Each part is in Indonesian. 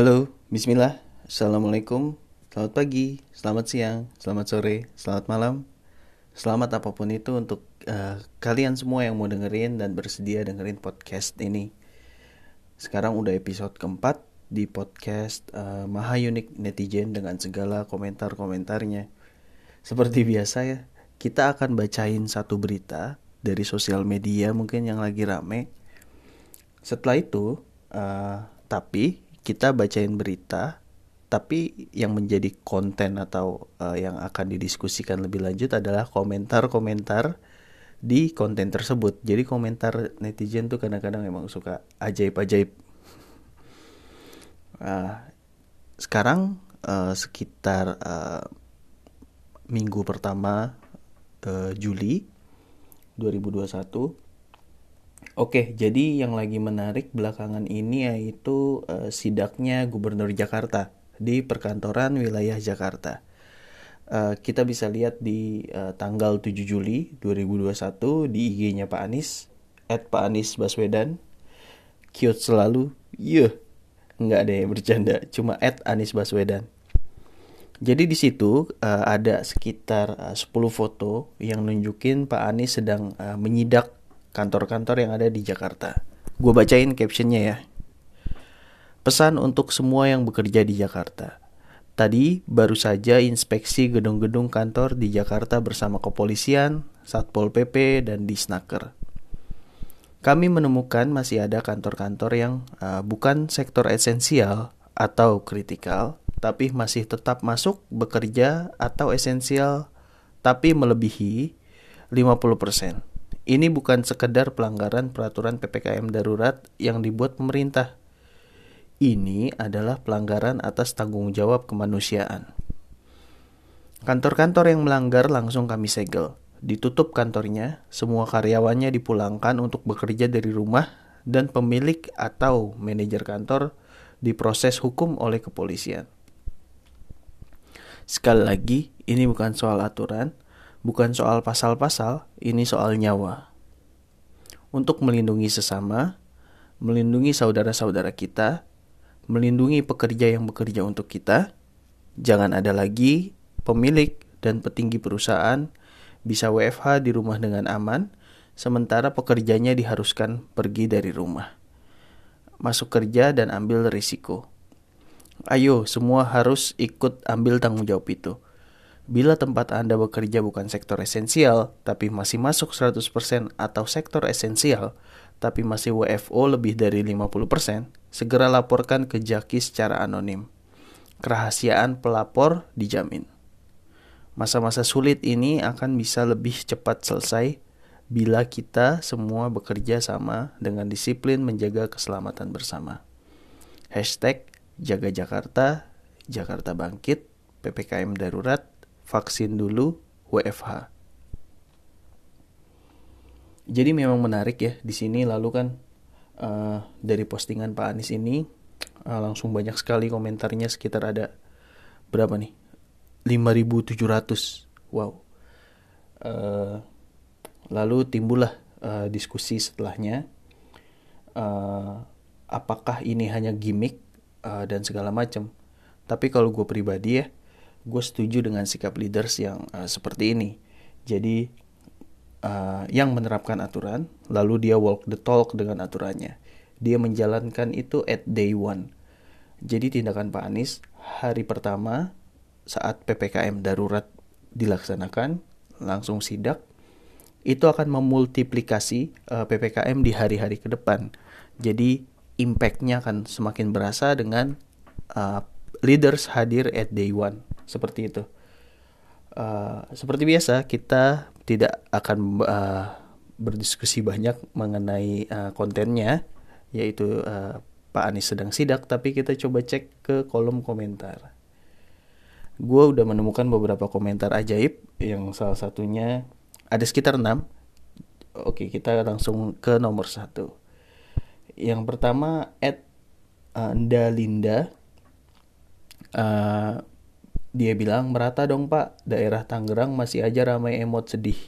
Halo, bismillah. Assalamualaikum. Selamat pagi, selamat siang, selamat sore, selamat malam. Selamat apa pun itu untuk uh, kalian semua yang mau dengerin dan bersedia dengerin podcast ini. Sekarang udah episode keempat di podcast uh, Maha Unik Netizen dengan segala komentar-komentarnya. Seperti biasa ya, kita akan bacain satu berita dari sosial media mungkin yang lagi rame. Setelah itu, uh, tapi kita bacain berita tapi yang menjadi konten atau uh, yang akan didiskusikan lebih lanjut adalah komentar-komentar di konten tersebut. Jadi komentar netizen tuh kadang-kadang emang suka ajaib-ajaib. Uh, sekarang uh, sekitar uh, minggu pertama uh, Juli 2021 Oke, jadi yang lagi menarik belakangan ini yaitu uh, sidaknya Gubernur Jakarta di perkantoran wilayah Jakarta. Uh, kita bisa lihat di uh, tanggal 7 Juli 2021 di IG-nya Pak Anies, at Pak Anies Baswedan, cute selalu, yeah. nggak deh bercanda, cuma at Anies Baswedan. Jadi di situ uh, ada sekitar uh, 10 foto yang nunjukin Pak Anies sedang uh, menyidak kantor-kantor yang ada di Jakarta. Gue bacain captionnya ya. Pesan untuk semua yang bekerja di Jakarta. Tadi baru saja inspeksi gedung-gedung kantor di Jakarta bersama kepolisian, Satpol PP, dan Disnaker. Kami menemukan masih ada kantor-kantor yang uh, bukan sektor esensial atau kritikal, tapi masih tetap masuk bekerja atau esensial, tapi melebihi 50%. Ini bukan sekedar pelanggaran peraturan PPKM darurat yang dibuat pemerintah. Ini adalah pelanggaran atas tanggung jawab kemanusiaan. Kantor-kantor yang melanggar langsung kami segel. Ditutup kantornya, semua karyawannya dipulangkan untuk bekerja dari rumah dan pemilik atau manajer kantor diproses hukum oleh kepolisian. Sekali lagi, ini bukan soal aturan, bukan soal pasal-pasal, ini soal nyawa. Untuk melindungi sesama, melindungi saudara-saudara kita, melindungi pekerja yang bekerja untuk kita, jangan ada lagi pemilik dan petinggi perusahaan bisa WFH di rumah dengan aman, sementara pekerjanya diharuskan pergi dari rumah. Masuk kerja dan ambil risiko. Ayo, semua harus ikut ambil tanggung jawab itu Bila tempat Anda bekerja bukan sektor esensial, tapi masih masuk 100% atau sektor esensial, tapi masih WFO lebih dari 50%, segera laporkan ke Jaki secara anonim. Kerahasiaan pelapor dijamin. Masa-masa sulit ini akan bisa lebih cepat selesai bila kita semua bekerja sama dengan disiplin menjaga keselamatan bersama. Hashtag Jaga Jakarta, Jakarta Bangkit, PPKM Darurat, vaksin dulu WFH. Jadi memang menarik ya di sini. Lalu kan uh, dari postingan Pak Anies ini uh, langsung banyak sekali komentarnya. Sekitar ada berapa nih? 5.700 wow. Uh, lalu timbullah uh, diskusi setelahnya uh, apakah ini hanya gimmick uh, dan segala macam. Tapi kalau gue pribadi ya gue setuju dengan sikap leaders yang uh, seperti ini. Jadi uh, yang menerapkan aturan, lalu dia walk the talk dengan aturannya. Dia menjalankan itu at day one. Jadi tindakan Pak Anies hari pertama saat ppkm darurat dilaksanakan langsung sidak itu akan memultiplikasi uh, ppkm di hari-hari ke depan. Jadi impactnya akan semakin berasa dengan uh, leaders hadir at day one seperti itu. Uh, seperti biasa kita tidak akan uh, berdiskusi banyak mengenai uh, kontennya, yaitu uh, Pak Anies sedang sidak, tapi kita coba cek ke kolom komentar. Gue udah menemukan beberapa komentar ajaib, yang salah satunya ada sekitar 6. Oke, kita langsung ke nomor satu. Yang pertama, Ed Anda Linda uh, dia bilang merata dong pak, daerah Tangerang masih aja ramai emot sedih.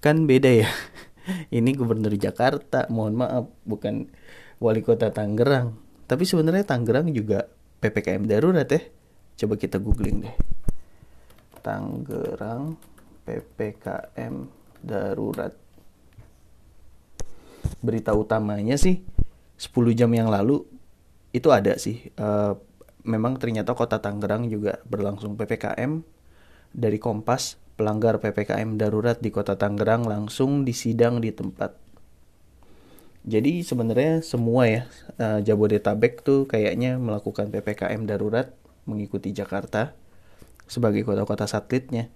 Kan beda ya. Ini gubernur Jakarta, mohon maaf, bukan wali kota Tangerang. Tapi sebenarnya Tangerang juga PPKM darurat ya. Coba kita googling deh. Tangerang PPKM darurat. Berita utamanya sih 10 jam yang lalu itu ada sih. Uh, memang ternyata kota Tangerang juga berlangsung PPKM dari Kompas pelanggar PPKM darurat di kota Tangerang langsung disidang di tempat. Jadi sebenarnya semua ya uh, Jabodetabek tuh kayaknya melakukan PPKM darurat mengikuti Jakarta sebagai kota-kota satelitnya.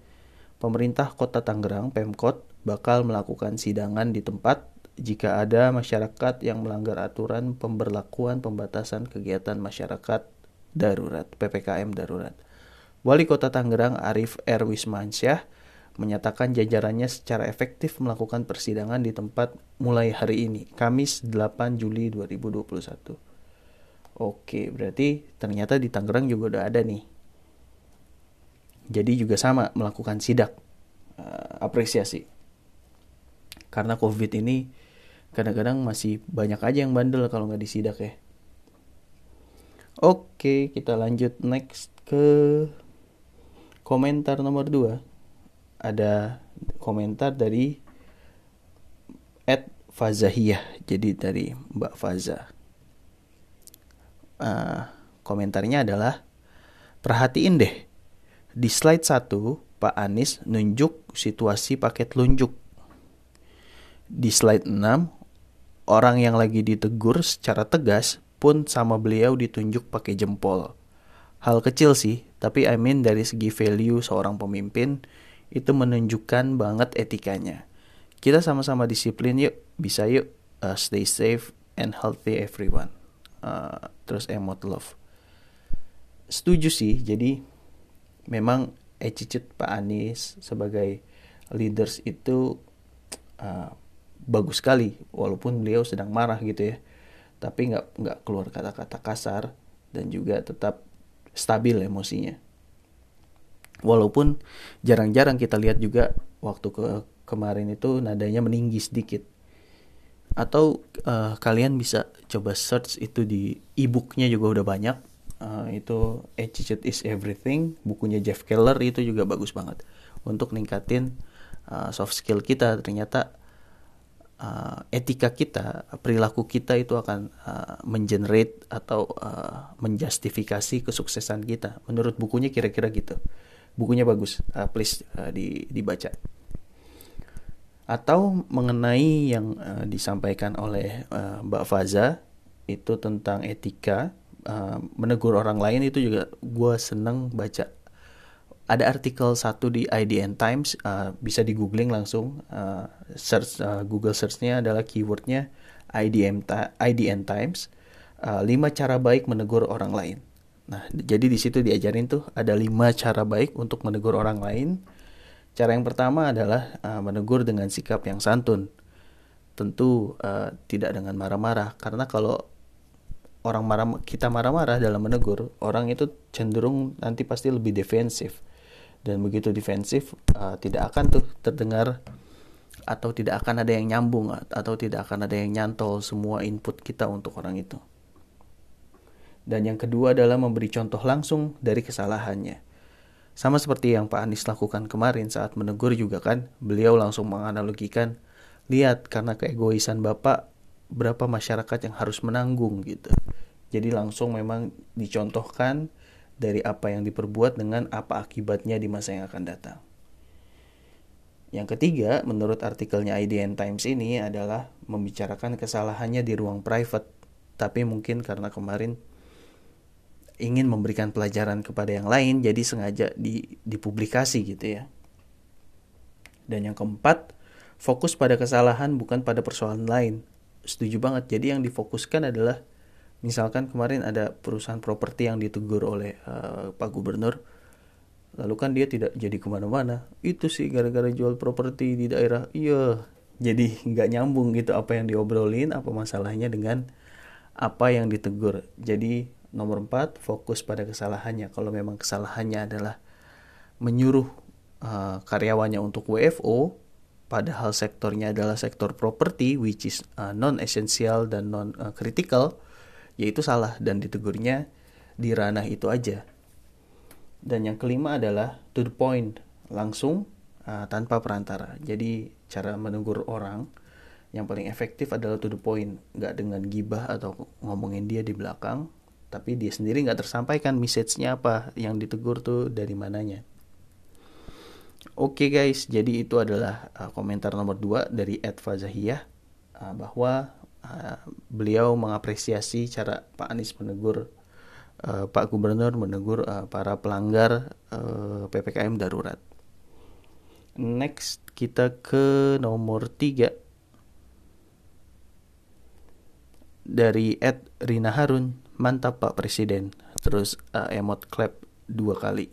Pemerintah Kota Tangerang, Pemkot, bakal melakukan sidangan di tempat jika ada masyarakat yang melanggar aturan pemberlakuan pembatasan kegiatan masyarakat darurat, PPKM darurat. Wali Kota Tangerang Arif R. Wismansyah menyatakan jajarannya secara efektif melakukan persidangan di tempat mulai hari ini, Kamis 8 Juli 2021. Oke, berarti ternyata di Tangerang juga udah ada nih jadi juga sama melakukan sidak uh, apresiasi. Karena COVID ini kadang-kadang masih banyak aja yang bandel kalau nggak disidak ya. Oke, kita lanjut next ke komentar nomor 2. Ada komentar dari Ed Fazahiyah, jadi dari Mbak Faza. Uh, komentarnya adalah perhatiin deh di slide 1, Pak Anies nunjuk situasi paket lunjuk. Di slide 6, orang yang lagi ditegur secara tegas pun sama beliau ditunjuk pakai jempol. Hal kecil sih, tapi I mean dari segi value seorang pemimpin itu menunjukkan banget etikanya. Kita sama-sama disiplin yuk, bisa yuk uh, stay safe and healthy everyone. Uh, terus emot love. Setuju sih, jadi memang attitude Pak Anies sebagai leaders itu uh, bagus sekali walaupun beliau sedang marah gitu ya tapi nggak nggak keluar kata-kata kasar dan juga tetap stabil emosinya. Walaupun jarang-jarang kita lihat juga waktu ke kemarin itu nadanya meninggi sedikit. Atau uh, kalian bisa coba search itu di e-booknya juga udah banyak. Uh, itu Attitude is Everything bukunya Jeff Keller itu juga bagus banget untuk ningkatin uh, soft skill kita. Ternyata uh, etika kita perilaku kita itu akan uh, mengenerate atau uh, menjustifikasi kesuksesan kita. Menurut bukunya kira-kira gitu. Bukunya bagus. Uh, please uh, di, dibaca. Atau mengenai yang uh, disampaikan oleh uh, Mbak Faza itu tentang etika uh, menegur orang lain itu juga gue seneng baca ada artikel satu di IDN Times uh, bisa di googling langsung. Uh, search uh, Google searchnya adalah keywordnya IDN IDN Times. Uh, cara baik menegur orang lain. Nah jadi di situ diajarin tuh ada lima cara baik untuk menegur orang lain. Cara yang pertama adalah uh, menegur dengan sikap yang santun. Tentu uh, tidak dengan marah-marah karena kalau orang marah kita marah-marah dalam menegur orang itu cenderung nanti pasti lebih defensif dan begitu defensif uh, tidak akan tuh terdengar atau tidak akan ada yang nyambung atau tidak akan ada yang nyantol semua input kita untuk orang itu dan yang kedua adalah memberi contoh langsung dari kesalahannya sama seperti yang Pak Anies lakukan kemarin saat menegur juga kan beliau langsung menganalogikan lihat karena keegoisan Bapak berapa masyarakat yang harus menanggung gitu. Jadi langsung memang dicontohkan dari apa yang diperbuat dengan apa akibatnya di masa yang akan datang. Yang ketiga, menurut artikelnya IDN Times ini adalah membicarakan kesalahannya di ruang private, tapi mungkin karena kemarin ingin memberikan pelajaran kepada yang lain, jadi sengaja di, dipublikasi gitu ya. Dan yang keempat, fokus pada kesalahan bukan pada persoalan lain, setuju banget jadi yang difokuskan adalah misalkan kemarin ada perusahaan properti yang ditegur oleh uh, Pak Gubernur lalu kan dia tidak jadi ke mana-mana. Itu sih gara-gara jual properti di daerah. Iya jadi nggak nyambung gitu apa yang diobrolin apa masalahnya dengan apa yang ditegur. Jadi nomor empat fokus pada kesalahannya. Kalau memang kesalahannya adalah menyuruh uh, karyawannya untuk WFO padahal sektornya adalah sektor properti which is uh, non essential dan non critical ya itu salah dan ditegurnya di ranah itu aja. Dan yang kelima adalah to the point langsung uh, tanpa perantara. Jadi cara menegur orang yang paling efektif adalah to the point. Nggak dengan gibah atau ngomongin dia di belakang tapi dia sendiri nggak tersampaikan message-nya apa yang ditegur tuh dari mananya. Oke okay guys, jadi itu adalah uh, komentar nomor 2 dari Ed Fazahiyah uh, bahwa uh, beliau mengapresiasi cara Pak Anies menegur uh, Pak Gubernur menegur uh, para pelanggar uh, PPKM darurat. Next kita ke nomor 3 dari Ed Rina Harun, mantap Pak Presiden. Terus uh, emot clap dua kali.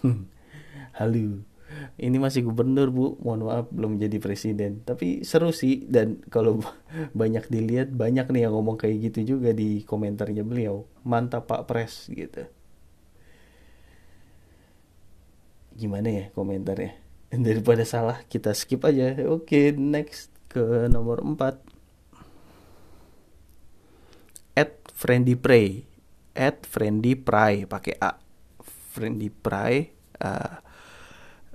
Halo ini masih gubernur bu. Mohon maaf belum jadi presiden. Tapi seru sih dan kalau banyak dilihat banyak nih yang ngomong kayak gitu juga di komentarnya beliau. Mantap pak pres gitu. Gimana ya komentarnya? Daripada salah kita skip aja. Oke next ke nomor 4 at friendly pray. At friendly pray pakai a. Friendly pray uh,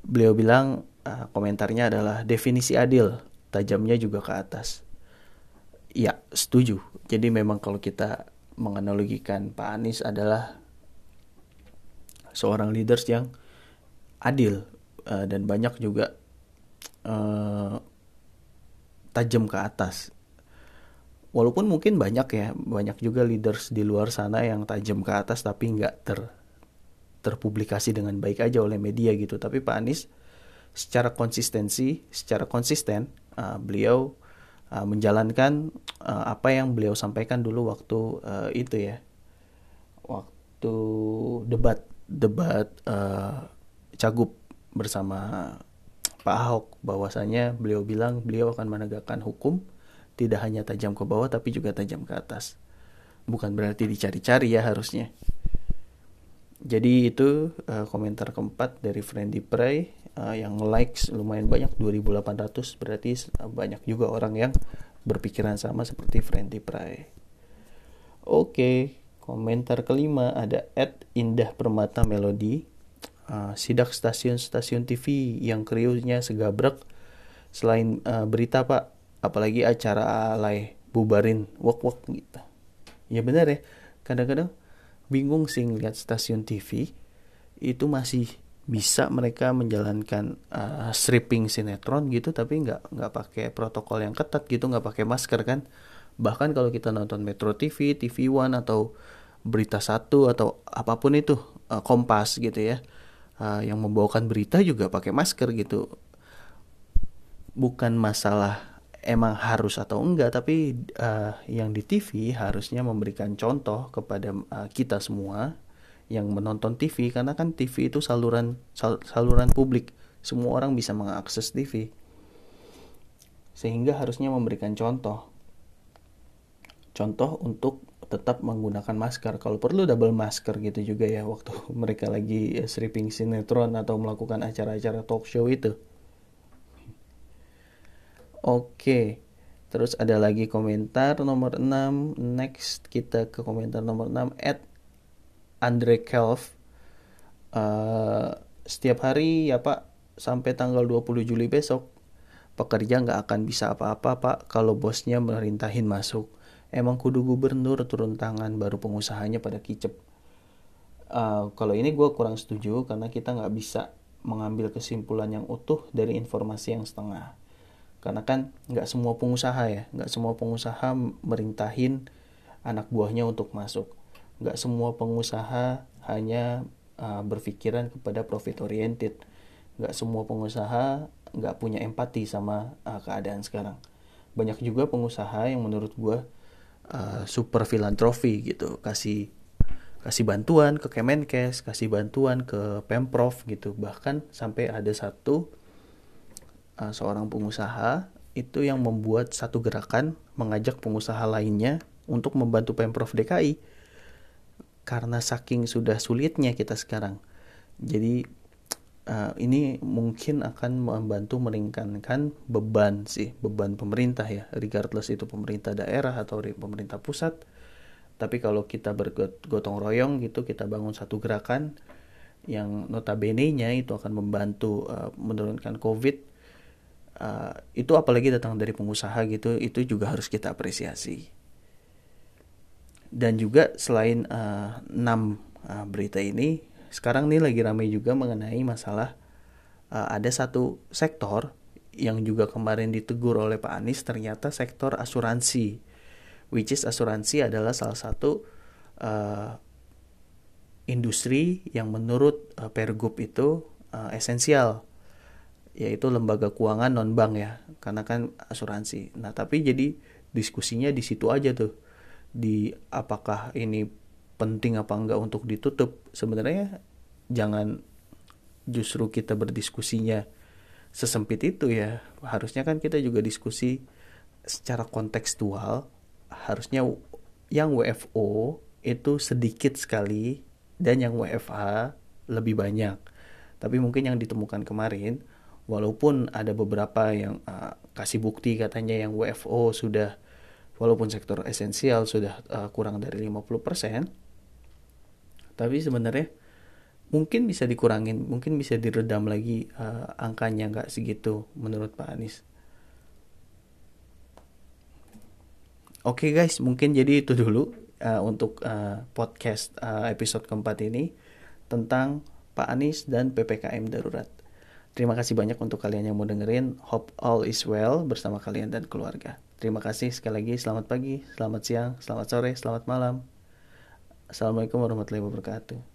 beliau bilang uh, komentarnya adalah definisi adil, tajamnya juga ke atas. Ya, setuju. Jadi memang kalau kita menganalogikan Pak Anies adalah seorang leaders yang adil uh, dan banyak juga uh, tajam ke atas. Walaupun mungkin banyak ya, banyak juga leaders di luar sana yang tajam ke atas tapi nggak ter terpublikasi dengan baik aja oleh media gitu. Tapi Pak Anies secara konsistensi secara konsisten uh, beliau uh, menjalankan uh, apa yang beliau sampaikan dulu waktu uh, itu ya. Waktu debat debat uh, cagup bersama Pak Ahok. Bahwasanya beliau bilang beliau akan menegakkan hukum tidak hanya tajam ke bawah tapi juga tajam ke atas. Bukan berarti dicari-cari ya harusnya jadi itu uh, komentar keempat dari Friendly Prey uh, yang likes lumayan banyak 2800 berarti banyak juga orang yang berpikiran sama seperti Friendly Prey. Oke, komentar kelima ada Ed Indah Permata Melody. Uh, sidak stasiun-stasiun TV yang kriusnya segabrek selain uh, berita pak apalagi acara alay bubarin wok wok gitu ya benar ya kadang-kadang bingung sih ngeliat stasiun TV itu masih bisa mereka menjalankan uh, stripping sinetron gitu tapi nggak nggak pakai protokol yang ketat gitu nggak pakai masker kan. Bahkan kalau kita nonton Metro TV, TV One atau berita satu atau apa pun itu uh, Kompas gitu ya uh, yang membawakan berita juga pakai masker gitu. Bukan masalah emang harus atau enggak tapi uh, yang di TV harusnya memberikan contoh kepada uh, kita semua yang menonton TV karena kan TV itu saluran sal, saluran publik. Semua orang bisa mengakses TV sehingga harusnya memberikan contoh. Contoh untuk tetap menggunakan masker. Kalau perlu double masker gitu juga ya waktu mereka lagi stripping sinetron atau melakukan acara-acara talk show itu Oke. Terus ada lagi komentar nomor 6. Next kita ke komentar nomor 6 at Andre Kelf. Uh, setiap hari ya Pak sampai tanggal 20 Juli besok pekerja nggak akan bisa apa-apa Pak kalau bosnya merintahin masuk. Emang kudu gubernur turun tangan baru pengusahanya pada kicep. Uh, kalau ini gue kurang setuju karena kita nggak bisa mengambil kesimpulan yang utuh dari informasi yang setengah karena kan nggak semua pengusaha ya nggak semua pengusaha merintahin anak buahnya untuk masuk. Nggak semua pengusaha hanya uh, berpikiran kepada profit oriented. Nggak semua pengusaha nggak punya empati sama uh, keadaan sekarang. Banyak juga pengusaha yang menurut gue uh, super filantrofi gitu. Kasih kasih bantuan ke Kemenkes kasih bantuan ke pemprov gitu. Bahkan sampai ada satu uh, seorang pengusaha itu yang membuat satu gerakan mengajak pengusaha lainnya untuk membantu Pemprov DKI karena saking sudah sulitnya kita sekarang. Jadi uh, ini mungkin akan membantu meringankan beban sih, beban pemerintah ya, regardless itu pemerintah daerah atau pemerintah pusat. tapi kalau kita bergotong royong gitu kita bangun satu gerakan yang notabene-nya itu akan membantu uh, menurunkan covid uh, itu apalagi datang dari pengusaha gitu itu juga harus kita apresiasi. Dan juga selain uh, 6 uh, berita ini sekarang nih lagi ramai juga mengenai masalah uh, ada satu sektor yang juga kemarin ditegur oleh Pak Anies ternyata sektor asuransi which is asuransi adalah salah satu uh, industri yang menurut uh, Pergub itu uh, esensial yaitu lembaga keuangan non bank ya karena kan asuransi. Nah, tapi jadi diskusinya di situ aja tuh. Di apakah ini penting apa enggak untuk ditutup? Sebenarnya jangan justru kita berdiskusinya sesempit itu ya. Harusnya kan kita juga diskusi secara kontekstual harusnya yang WFO itu sedikit sekali dan yang WFH lebih banyak. Tapi mungkin yang ditemukan kemarin, walaupun ada beberapa yang uh, kasih bukti katanya yang WFO sudah, walaupun sektor esensial sudah uh, kurang dari 50%, tapi sebenarnya mungkin bisa dikurangin, mungkin bisa diredam lagi uh, angkanya nggak segitu menurut Pak Anies. Oke okay guys, mungkin jadi itu dulu uh, untuk uh, podcast uh, episode keempat ini tentang Pak Anies dan PPKM darurat. Terima kasih banyak untuk kalian yang mau dengerin. Hope all is well bersama kalian dan keluarga. Terima kasih sekali lagi. Selamat pagi, selamat siang, selamat sore, selamat malam. Assalamualaikum warahmatullahi wabarakatuh.